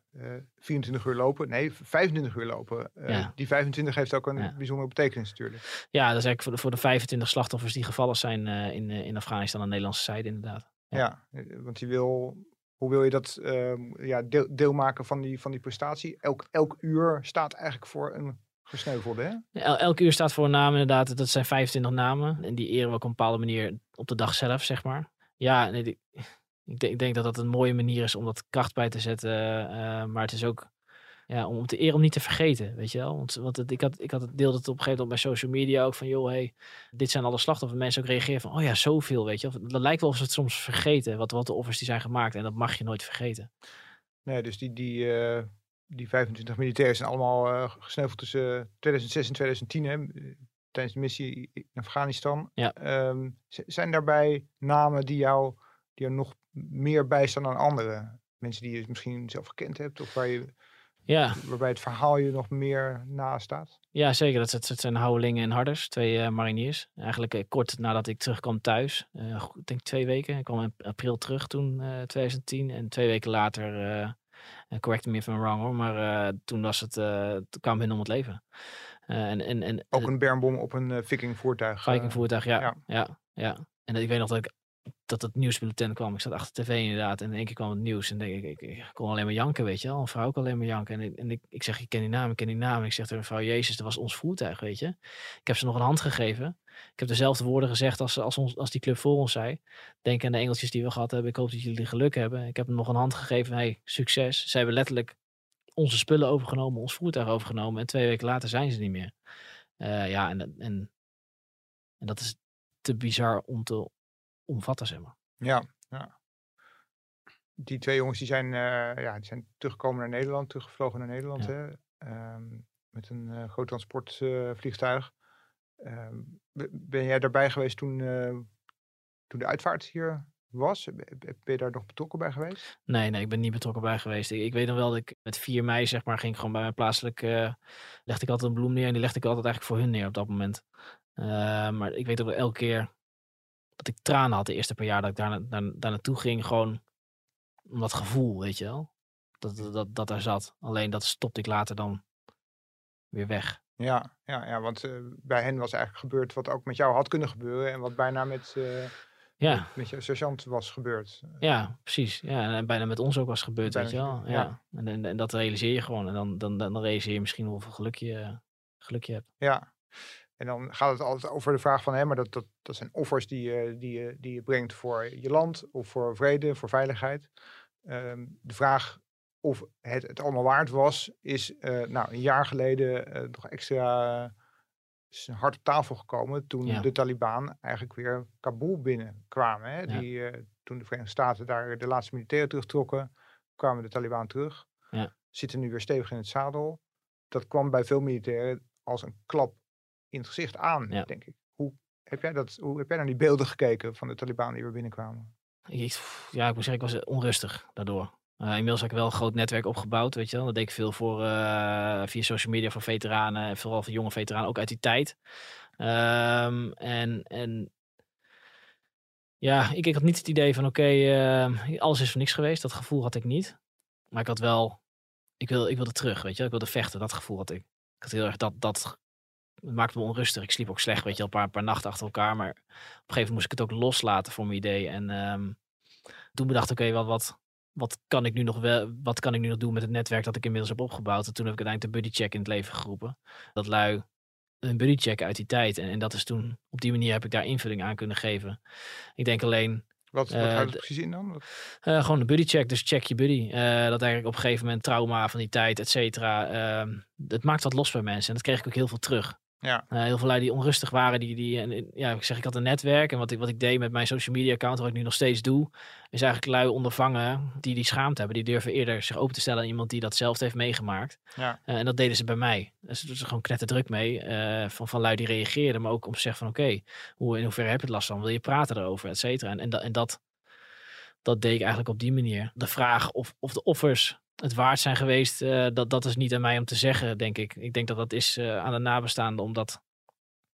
24 uur lopen. Nee, 25 uur lopen. Ja. Die 25 heeft ook een ja. bijzondere betekenis natuurlijk. Ja, dat is eigenlijk voor de, voor de 25 slachtoffers die gevallen zijn in, in Afghanistan aan de Nederlandse zijde inderdaad. Ja. ja, want je wil hoe wil je dat uh, ja, deel, deel, maken van die, van die prestatie? Elk, elk uur staat eigenlijk voor een gesneuvelde, hè? El, elk uur staat voor een naam inderdaad. Dat zijn 25 namen. En die eren we op een bepaalde manier op de dag zelf, zeg maar. Ja, [LAUGHS] ik, denk, ik, denk, dat dat een mooie manier is om dat kracht bij te zetten. Uh, maar het is ook ja, om te eer om niet te vergeten, weet je wel. Want, want het, ik, had, ik had het deelde het op een gegeven moment bij social media ook van, joh, hey, dit zijn alle slachtoffers. Mensen ook reageren van, oh ja, zoveel, weet je. Dat lijkt wel of ze het soms vergeten, wat, wat de offers die zijn gemaakt. En dat mag je nooit vergeten. Nee, dus die, die, uh, die 25 militairen zijn allemaal uh, gesneuveld tussen 2006 en 2010, hè, tijdens de missie in Afghanistan. Ja. Um, zijn daarbij namen die jou, die jou nog meer bijstaan dan anderen? Mensen die je misschien zelf gekend hebt of waar je ja. Waarbij het verhaal je nog meer naast staat. Ja, zeker. Dat, dat, zijn Houwelingen en Harders, twee uh, mariniers. Eigenlijk uh, kort nadat ik terugkwam thuis. Uh, ik denk twee weken. Ik kwam in april terug toen, 2010. En twee weken later, correct me if I'm wrong hoor, maar toen, was het, toen kwam hun om het leven. en, en, en, Ook een bermbom op een viking voertuig. Viking voertuig, ja. ja. ja, ja. En ik weet nog dat ik dat het nieuwsbulletin kwam. Ik zat achter tv inderdaad. En in één keer kwam het nieuws. En denk ik, ik, ik kon alleen maar janken, weet je wel. Een vrouw ook alleen maar janken. En, ik, en ik, ik zeg, je ken die naam, ik ken die naam. En ik zeg tegen mevrouw, Jezus, dat was ons voertuig, weet je. Ik heb ze nog een hand gegeven. Ik heb dezelfde woorden gezegd als, als, ons, als die club voor ons zei. Denk aan de engeltjes die we gehad hebben. Ik hoop dat jullie geluk hebben. Ik heb hem nog een hand gegeven. Hey, succes. Ze hebben letterlijk onze spullen overgenomen, ons voertuig overgenomen. En twee weken later zijn ze niet meer. Uh, ja, en, en, en dat is te bizar om te omvatten, zeg maar. Ja, ja. Die twee jongens die zijn, uh, ja, die zijn teruggekomen naar Nederland, teruggevlogen naar Nederland. Ja. Hè? Um, met een uh, groot transportvliegtuig. Um, ben jij daarbij geweest toen, toen de uitvaart hier was? Ben je daar nog betrokken bij geweest? Nee, nee, ik ben niet betrokken bij geweest. Ik, ik weet nog wel dat ik met 4 mei, zeg maar, ging ik gewoon bij mijn plaatselijk, uh, legde ik altijd een bloem neer en die legde ik altijd eigenlijk voor hun neer op dat moment. Uh, maar ik weet ook wel elke keer dat ik tranen had de eerste paar jaar dat ik daar, daar, daar naartoe ging, gewoon om dat gevoel, weet je wel. Dat, dat, dat, dat daar zat. Alleen dat stopte ik later dan weer weg. Ja, ja, ja want uh, bij hen was eigenlijk gebeurd wat ook met jou had kunnen gebeuren en wat bijna met ja. met je sergeant was gebeurd. Ja, precies. Ja, en bijna met ons ook was gebeurd, Bijna weet je wel. Ja. ja. En, en, en dat realiseer je gewoon. En dan, dan, dan realiseer je misschien hoeveel geluk je, geluk je hebt. Ja. En dan gaat het altijd over de vraag van, hé, maar dat, dat, dat zijn offers die je, die, je, die je brengt voor je land of voor vrede, voor veiligheid. Ehm, de vraag of het het allemaal waard was, is eh, nou, een jaar geleden eh, nog extra is hard op tafel gekomen toen Ja. de Taliban eigenlijk weer Kabul binnenkwamen. Hè? Ja. Die, toen de Verenigde Staten daar de laatste militairen terugtrokken, kwamen de Taliban terug. Ja. Zitten nu weer stevig in het zadel. Dat kwam bij veel militairen als een klap in het gezicht aan, Ja. denk ik. Hoe heb, jij dat, hoe heb jij naar die beelden gekeken van de Taliban die weer binnenkwamen? Ik, ja, ik moet zeggen, ik was onrustig daardoor. Eh, inmiddels heb ik wel een groot netwerk opgebouwd, weet je wel. Dat deed ik veel voor, eh, via social media voor veteranen. En vooral voor jonge veteranen, ook uit die tijd. Ehm, en, en ja, ik, ik had niet het idee van, oké, eh, alles is voor niks geweest. Dat gevoel had ik niet. Maar ik had wel, ik, wil, ik wilde terug, weet je wel. Ik wilde vechten, dat gevoel had ik. Ik had heel erg dat, dat het maakte me onrustig. Ik sliep ook slecht, weet je wel, een paar, paar nachten achter elkaar. Maar op een gegeven moment moest ik het ook loslaten voor mijn idee. En ehm, toen bedacht ik, oké, wat, wat, wat kan ik nu nog wel, wat kan ik nu nog doen met het netwerk dat ik inmiddels heb opgebouwd? En toen heb ik uiteindelijk de buddy check in het leven geroepen. Dat lui een buddy check uit die tijd. En, en dat is toen, op die manier heb ik daar invulling aan kunnen geven. Ik denk alleen, Wat, wat Eh, houdt het de- precies in dan? Eh, gewoon een buddy check, dus check je buddy. Eh, dat eigenlijk op een gegeven moment trauma van die tijd, et cetera. ehm, het maakt wat los bij mensen en dat kreeg ik ook heel veel terug. Ja. Eh, heel veel lui die onrustig waren, die, die en, ja, ik zeg, ik had een netwerk en wat ik, wat ik deed met mijn social media account, wat ik nu nog steeds doe, is eigenlijk lui ondervangen die die schaamte hebben. Die durven eerder zich open te stellen aan iemand die dat zelf heeft meegemaakt. Ja. Eh, en dat deden ze bij mij. Dus er is gewoon knetterdruk mee eh, van, van lui die reageerden, maar ook om te zeggen van oké, hoe, in hoeverre heb je het last van? Wil je praten erover, et cetera? En, en, dat, en dat, dat deed ik eigenlijk op die manier. De vraag of, of de offers het waard zijn geweest, eh, dat, dat is niet aan mij om te zeggen, denk ik. Ik denk dat dat is eh, aan de nabestaanden om dat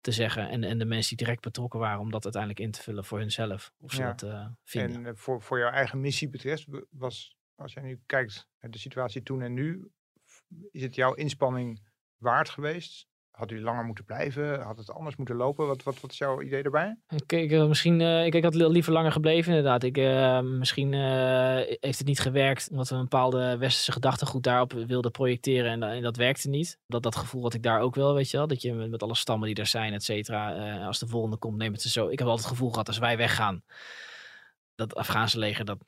te zeggen. En, en de mensen die direct betrokken waren om dat uiteindelijk in te vullen voor hunzelf. Of ze Ja. dat eh, vinden. En voor, voor jouw eigen missie betreft, be- was, als jij nu kijkt naar de situatie toen en nu, is het jouw inspanning waard geweest? Had u langer moeten blijven? Had het anders moeten lopen? Wat, wat, wat is jouw idee daarbij? Ik, eh, misschien, eh, ik, ik had li- liever langer gebleven inderdaad. Ik, eh, misschien heeft het niet gewerkt omdat we een bepaalde westerse gedachtegoed daarop wilden projecteren en, en dat werkte niet. Dat, dat gevoel had ik daar ook wel, weet je wel. Dat je met, alle stammen die er zijn, et cetera, als de volgende komt, neem het ze zo. Ik heb altijd het gevoel gehad als wij weggaan, dat Afghaanse leger, dat,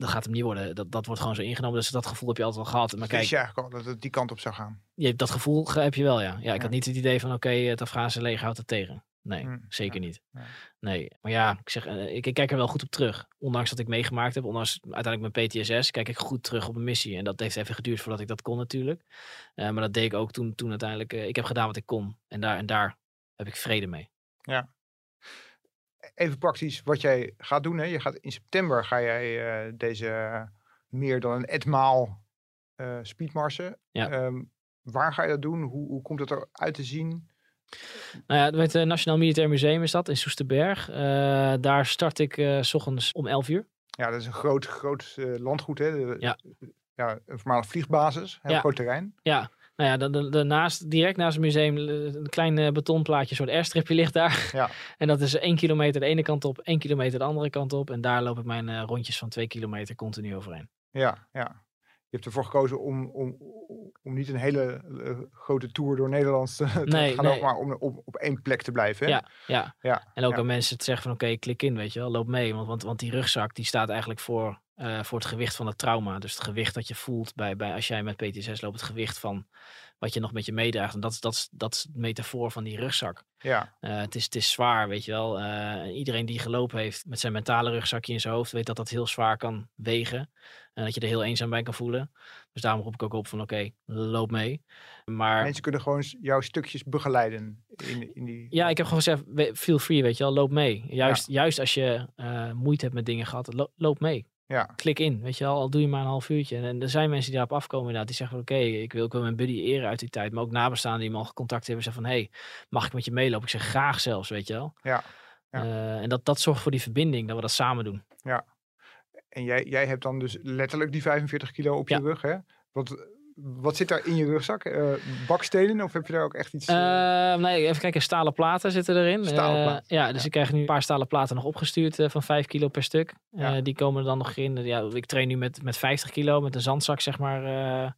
dat gaat hem niet worden. Dat, dat wordt gewoon zo ingenomen. Dus dat gevoel heb je altijd wel gehad. Maar kijk, je eigenlijk al dat het die kant op zou gaan? je hebt dat gevoel ge- heb je wel, ja. Ja, ik Ja. had niet het idee van, oké, het Afghaanse leger houdt het tegen. Nee, Hmm, zeker ja, niet. ja. Nee, maar ja, ik zeg, eh, ik, ik kijk er wel goed op terug. Ondanks dat ik meegemaakt heb, ondanks uiteindelijk mijn PTSS, kijk ik goed terug op een missie. En dat heeft even geduurd voordat ik dat kon natuurlijk. Eh, maar dat deed ik ook toen, toen uiteindelijk, eh, ik heb gedaan wat ik kon. En daar, en daar heb ik vrede mee. Even praktisch wat jij gaat doen. Hè? Je gaat, in september ga jij eh, deze meer dan een etmaal eh speedmarsen. Ja. Ehm, waar ga je dat doen? Hoe, hoe komt het eruit te zien? Nou ja, het Nationaal Militair Museum is dat, in Soesterberg. Eh, daar start ik eh, s ochtends om 11 uur. Ja, dat is een groot, groot eh, landgoed. Hè? De- Ja. ja, een voormalig vliegbasis. Heel Ja. groot terrein. Nou, Nou ja, da- da- daarnaast, direct naast het museum, eh, een klein eh, betonplaatje, een soort airstripje ligt daar. [LAUGHS] Ja. En dat is één kilometer de ene kant op, één kilometer de andere kant op. En daar loop ik mijn eh, rondjes van twee kilometer continu overheen. Ja, ja. Je hebt ervoor gekozen om, om, om niet een hele grote tour door Nederland te, Nee, gaan nee. maar om op, op één plek te blijven. Hè? Ja, ja. ja. En ook ja. aan mensen te zeggen van oké, klik in, weet je wel, loop mee. Want, want, want die rugzak die staat eigenlijk voor, eh, voor het gewicht van het trauma. Dus het gewicht dat je voelt bij, bij als jij met PTSS loopt, het gewicht van wat je nog met je meedraagt. En dat, is- dat, is- dat is het metafoor van die rugzak. Ja, Eh, het, is, het is zwaar, weet je wel. Eh, iedereen die gelopen heeft met zijn mentale rugzakje in zijn hoofd, weet dat dat heel zwaar kan wegen. En dat je er heel eenzaam bij kan voelen. Dus daarom roep ik ook op van oké, loop mee. Maar Mensen kunnen gewoon jouw stukjes begeleiden in, in die... ja, ik heb gewoon gezegd, feel free, weet je wel, loop mee. Juist, juist als je moeite hebt met dingen gehad, lo- loop mee. Ja, Klik in, weet je wel, al doe je maar een half uurtje. En, en er zijn mensen die daarop afkomen inderdaad, die zeggen van oké, ik wil ook wel mijn buddy eren uit die tijd. Maar ook nabestaanden die me al contact hebben, zeggen van hé, hey, mag ik met je meelopen? Ik zeg graag zelfs, weet je wel. Ja, ja. Eh, en dat, dat zorgt voor die verbinding, dat we dat samen doen. en jij, jij hebt dan dus letterlijk die 45 kilo op je Ja. rug, hè? Wat, wat zit daar in je rugzak? Eh, bakstenen of heb je daar ook echt iets... Eh, nee, even kijken, stalen platen zitten erin. Stalen platen, ja, dus ik krijg nu een paar stalen platen nog opgestuurd van 5 kilo per stuk. Ja. Die komen er dan nog in. Ja, ik train nu met, met 50 kilo, met een zandzak zeg maar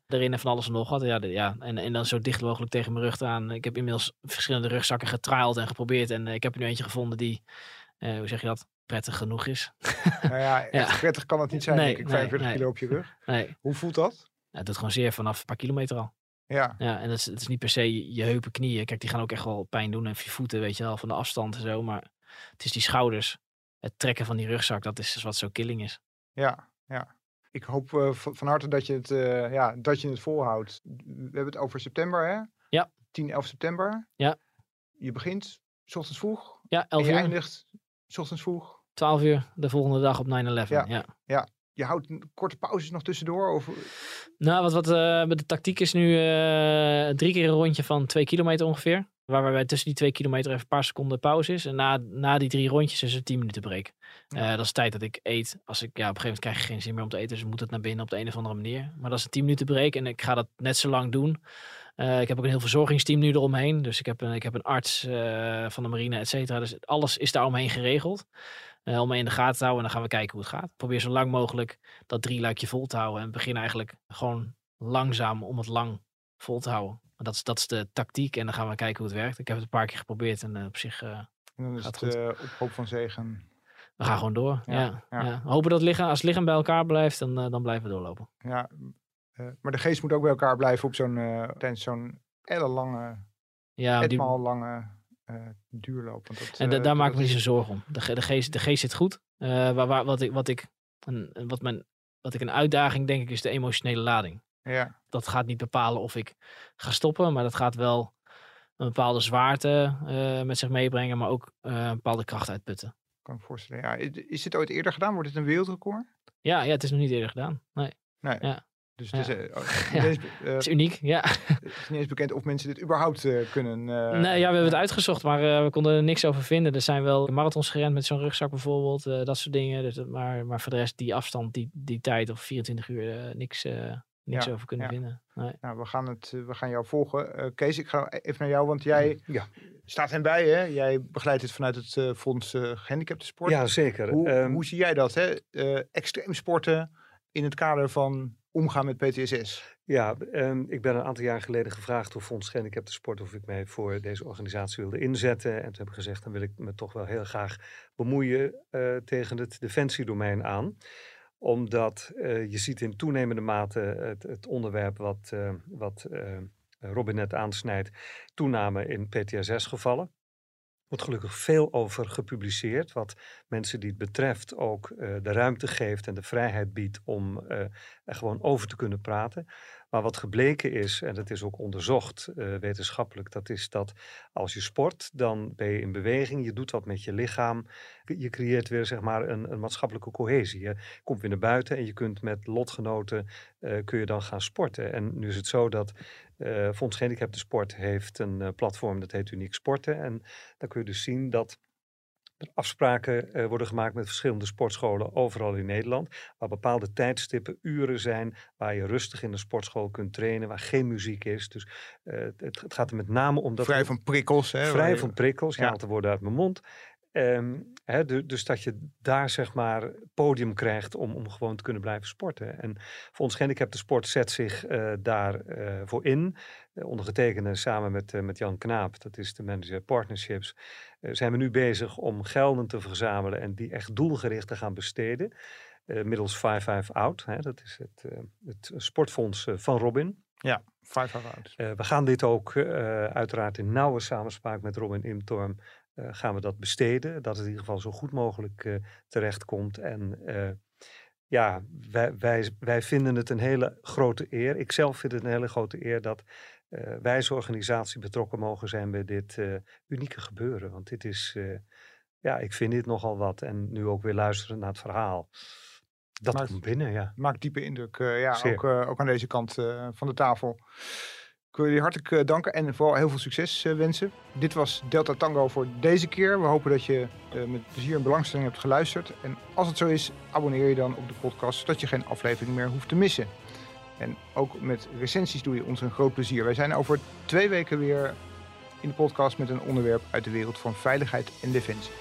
erin en van alles en nog wat. Ja, de- ja, en, en dan zo dicht mogelijk tegen mijn rug aan. Ik heb inmiddels verschillende rugzakken getriald en geprobeerd. En ik heb er nu eentje gevonden die, hoe zeg je dat, prettig genoeg is. nou ja, [LAUGHS] echt ja. prettig kan het niet zijn, Nee, denk ik. nee, 45 nee. kilo op je rug. Hoe voelt dat? Het doet gewoon zeer vanaf een paar kilometer al. Ja, Ja, en het is, is niet per se je, je heupen, knieën. Kijk, die gaan ook echt wel pijn doen. En je voeten, weet je wel, van de afstand en zo. Maar het is die schouders. Het trekken van die rugzak, dat is dus wat zo killing is. ja, ja. Ik hoop eh, van harte dat je, het, eh, ja, dat je het volhoudt. We hebben het over september, hè? Ja. 10, 11 september. Ja. Je begint 's ochtends vroeg Ja, en 11 je uur, eindigt 's ochtends vroeg. 12 uur de volgende dag op 9-11. Ja. Ja. Je houdt een korte pauzes nog tussendoor? Of... Nou, wat, wat eh, de tactiek is nu eh, drie keer een rondje van twee kilometer ongeveer. Waarbij tussen die twee kilometer even een paar seconden pauze is. En na, na die drie rondjes is er 10 minuten break. Ja. Eh, dat is tijd dat ik eet. Als ik, ja, op een gegeven moment krijg je geen zin meer om te eten. Dus moet het naar binnen op de een of andere manier. Maar dat is een 10 minuten break. En ik ga dat net zo lang doen. Eh, ik heb ook een heel verzorgingsteam nu eromheen. Dus ik heb een, ik heb een arts eh, van de marine, et cetera. Dus alles is daar omheen geregeld. Eh, om me in de gaten te houden. En dan gaan we kijken hoe het gaat. Probeer zo lang mogelijk dat drie luikje vol te houden. En begin eigenlijk gewoon langzaam om het lang vol te houden. Dat is, dat is de tactiek. En dan gaan we kijken hoe het werkt. Ik heb het een paar keer geprobeerd. En op zich, En dan is Gaat het goed. op hoop van zegen. we gaan gewoon door. Ja, Ja. Hopen dat het lichaam, als het lichaam bij elkaar blijft, dan, dan blijven we doorlopen. Ja, maar de geest moet ook bij elkaar blijven op zo'n, eh, tijdens zo'n ellenlange, Ja, die, lange eh, duurloop. Want dat, en da- eh, daar maak ik me niet zo zorgen om. De, de, geest, de geest zit goed. Eh, waar, waar, wat ik, wat, ik, een, wat, mijn, wat ik een uitdaging denk ik is de emotionele lading. Ja, Dat gaat niet bepalen of ik ga stoppen, maar dat gaat wel een bepaalde zwaarte eh, met zich meebrengen, maar ook eh, een bepaalde kracht uitputten. kan ik me voorstellen. Ja, is- dit ooit eerder gedaan? Wordt dit een wereldrecord? Ja, ja, het is nog niet eerder gedaan. Nee, Nee. Ja. Dus het is, Ja. eh, oh, [LAUGHS] Ja. eens, eh, het is uniek. Ja. [LAUGHS] het is niet eens bekend of mensen dit überhaupt eh, kunnen. eh, nee, ja, we hebben het uitgezocht, maar eh, we konden er niks over vinden. Er zijn wel marathons gerend met zo'n rugzak bijvoorbeeld, eh, dat soort dingen. Dus, maar, maar voor de rest, die afstand, die, die tijd of 24 uur, eh, niks, eh, niks Ja, over kunnen ja. vinden. Nee. Nou, we gaan, het, we gaan jou volgen. Eh, Kees, ik ga even naar jou, want jij Ja. staat hen bij. Hè? Jij begeleidt het vanuit het eh, Fonds eh Gehandicapten Sport. Ja, zeker. Hoe, Ehm, hoe zie jij dat? Hè? Eh, extreem sporten in het kader van omgaan met PTSS. Ja, ehm, ik ben een aantal jaar geleden gevraagd door Fonds Gehandicapten Sport of ik mij voor deze organisatie wilde inzetten. En toen heb ik gezegd, dan wil ik me toch wel heel graag bemoeien eh, tegen het defensiedomein aan. Omdat eh, je ziet in toenemende mate het, het onderwerp wat, eh, wat Robin net aansnijdt, toename in PTSS-gevallen. Wordt gelukkig veel over gepubliceerd, wat mensen die het betreft ook eh, de ruimte geeft en de vrijheid biedt om eh, er gewoon over te kunnen praten. Maar wat gebleken is, en dat is ook onderzocht eh, wetenschappelijk, dat is dat als je sport, dan ben je in beweging, je doet wat met je lichaam, je creëert weer zeg maar een, een maatschappelijke cohesie. Je komt weer naar buiten en je kunt met lotgenoten, eh, kun je dan gaan sporten. En nu is het zo dat eh Fonds Gehandicapten Sport heeft een platform dat heet Uniek Sporten. En dan kun je dus zien dat er afspraken uh, worden gemaakt met verschillende sportscholen overal in Nederland. Waar bepaalde tijdstippen, uren zijn, waar je rustig in de sportschool kunt trainen, waar geen muziek is. Dus uh, het, het, gaat er met name om dat... Vrij van prikkels. Hè, vrij van prikkels, je haalt de woorden uit mijn mond. Um, hè, dus dat je daar zeg maar podium krijgt om, om gewoon te kunnen blijven sporten. En voor ons gehandicapte sport zet zich uh, daarvoor uh, voor in. Uh, ondergetekende samen met, met Jan Knaap, dat is de manager partnerships, zijn we nu bezig om gelden te verzamelen en die echt doelgericht te gaan besteden. middels 5-5 Out, dat is het, het sportfonds van Robin. Ja, 5-5 Out. we gaan dit ook uiteraard in nauwe samenspraak met Robin Imtorm gaan we dat besteden. Dat het in ieder geval zo goed mogelijk uh, terechtkomt. En uh, ja, wij, wij, wij vinden het een hele grote eer. Ik zelf vind het een hele grote eer dat wij als organisatie betrokken mogen zijn bij dit unieke gebeuren. Want dit is, ja, ik vind dit nogal wat. En nu ook weer luisteren naar het verhaal. Dat maakt, komt binnen, ja. Maakt diepe indruk, ja, ook, ook aan deze kant van de tafel. Ik wil jullie hartelijk uh, danken en vooral heel veel succes uh, wensen. Dit was Delta Tango voor deze keer. We hopen dat je uh, met plezier en belangstelling hebt geluisterd. En als het zo is, abonneer je dan op de podcast, zodat je geen aflevering meer hoeft te missen. En ook met recensies doe je ons een groot plezier. Wij zijn over twee weken weer in de podcast met een onderwerp uit de wereld van veiligheid en defensie.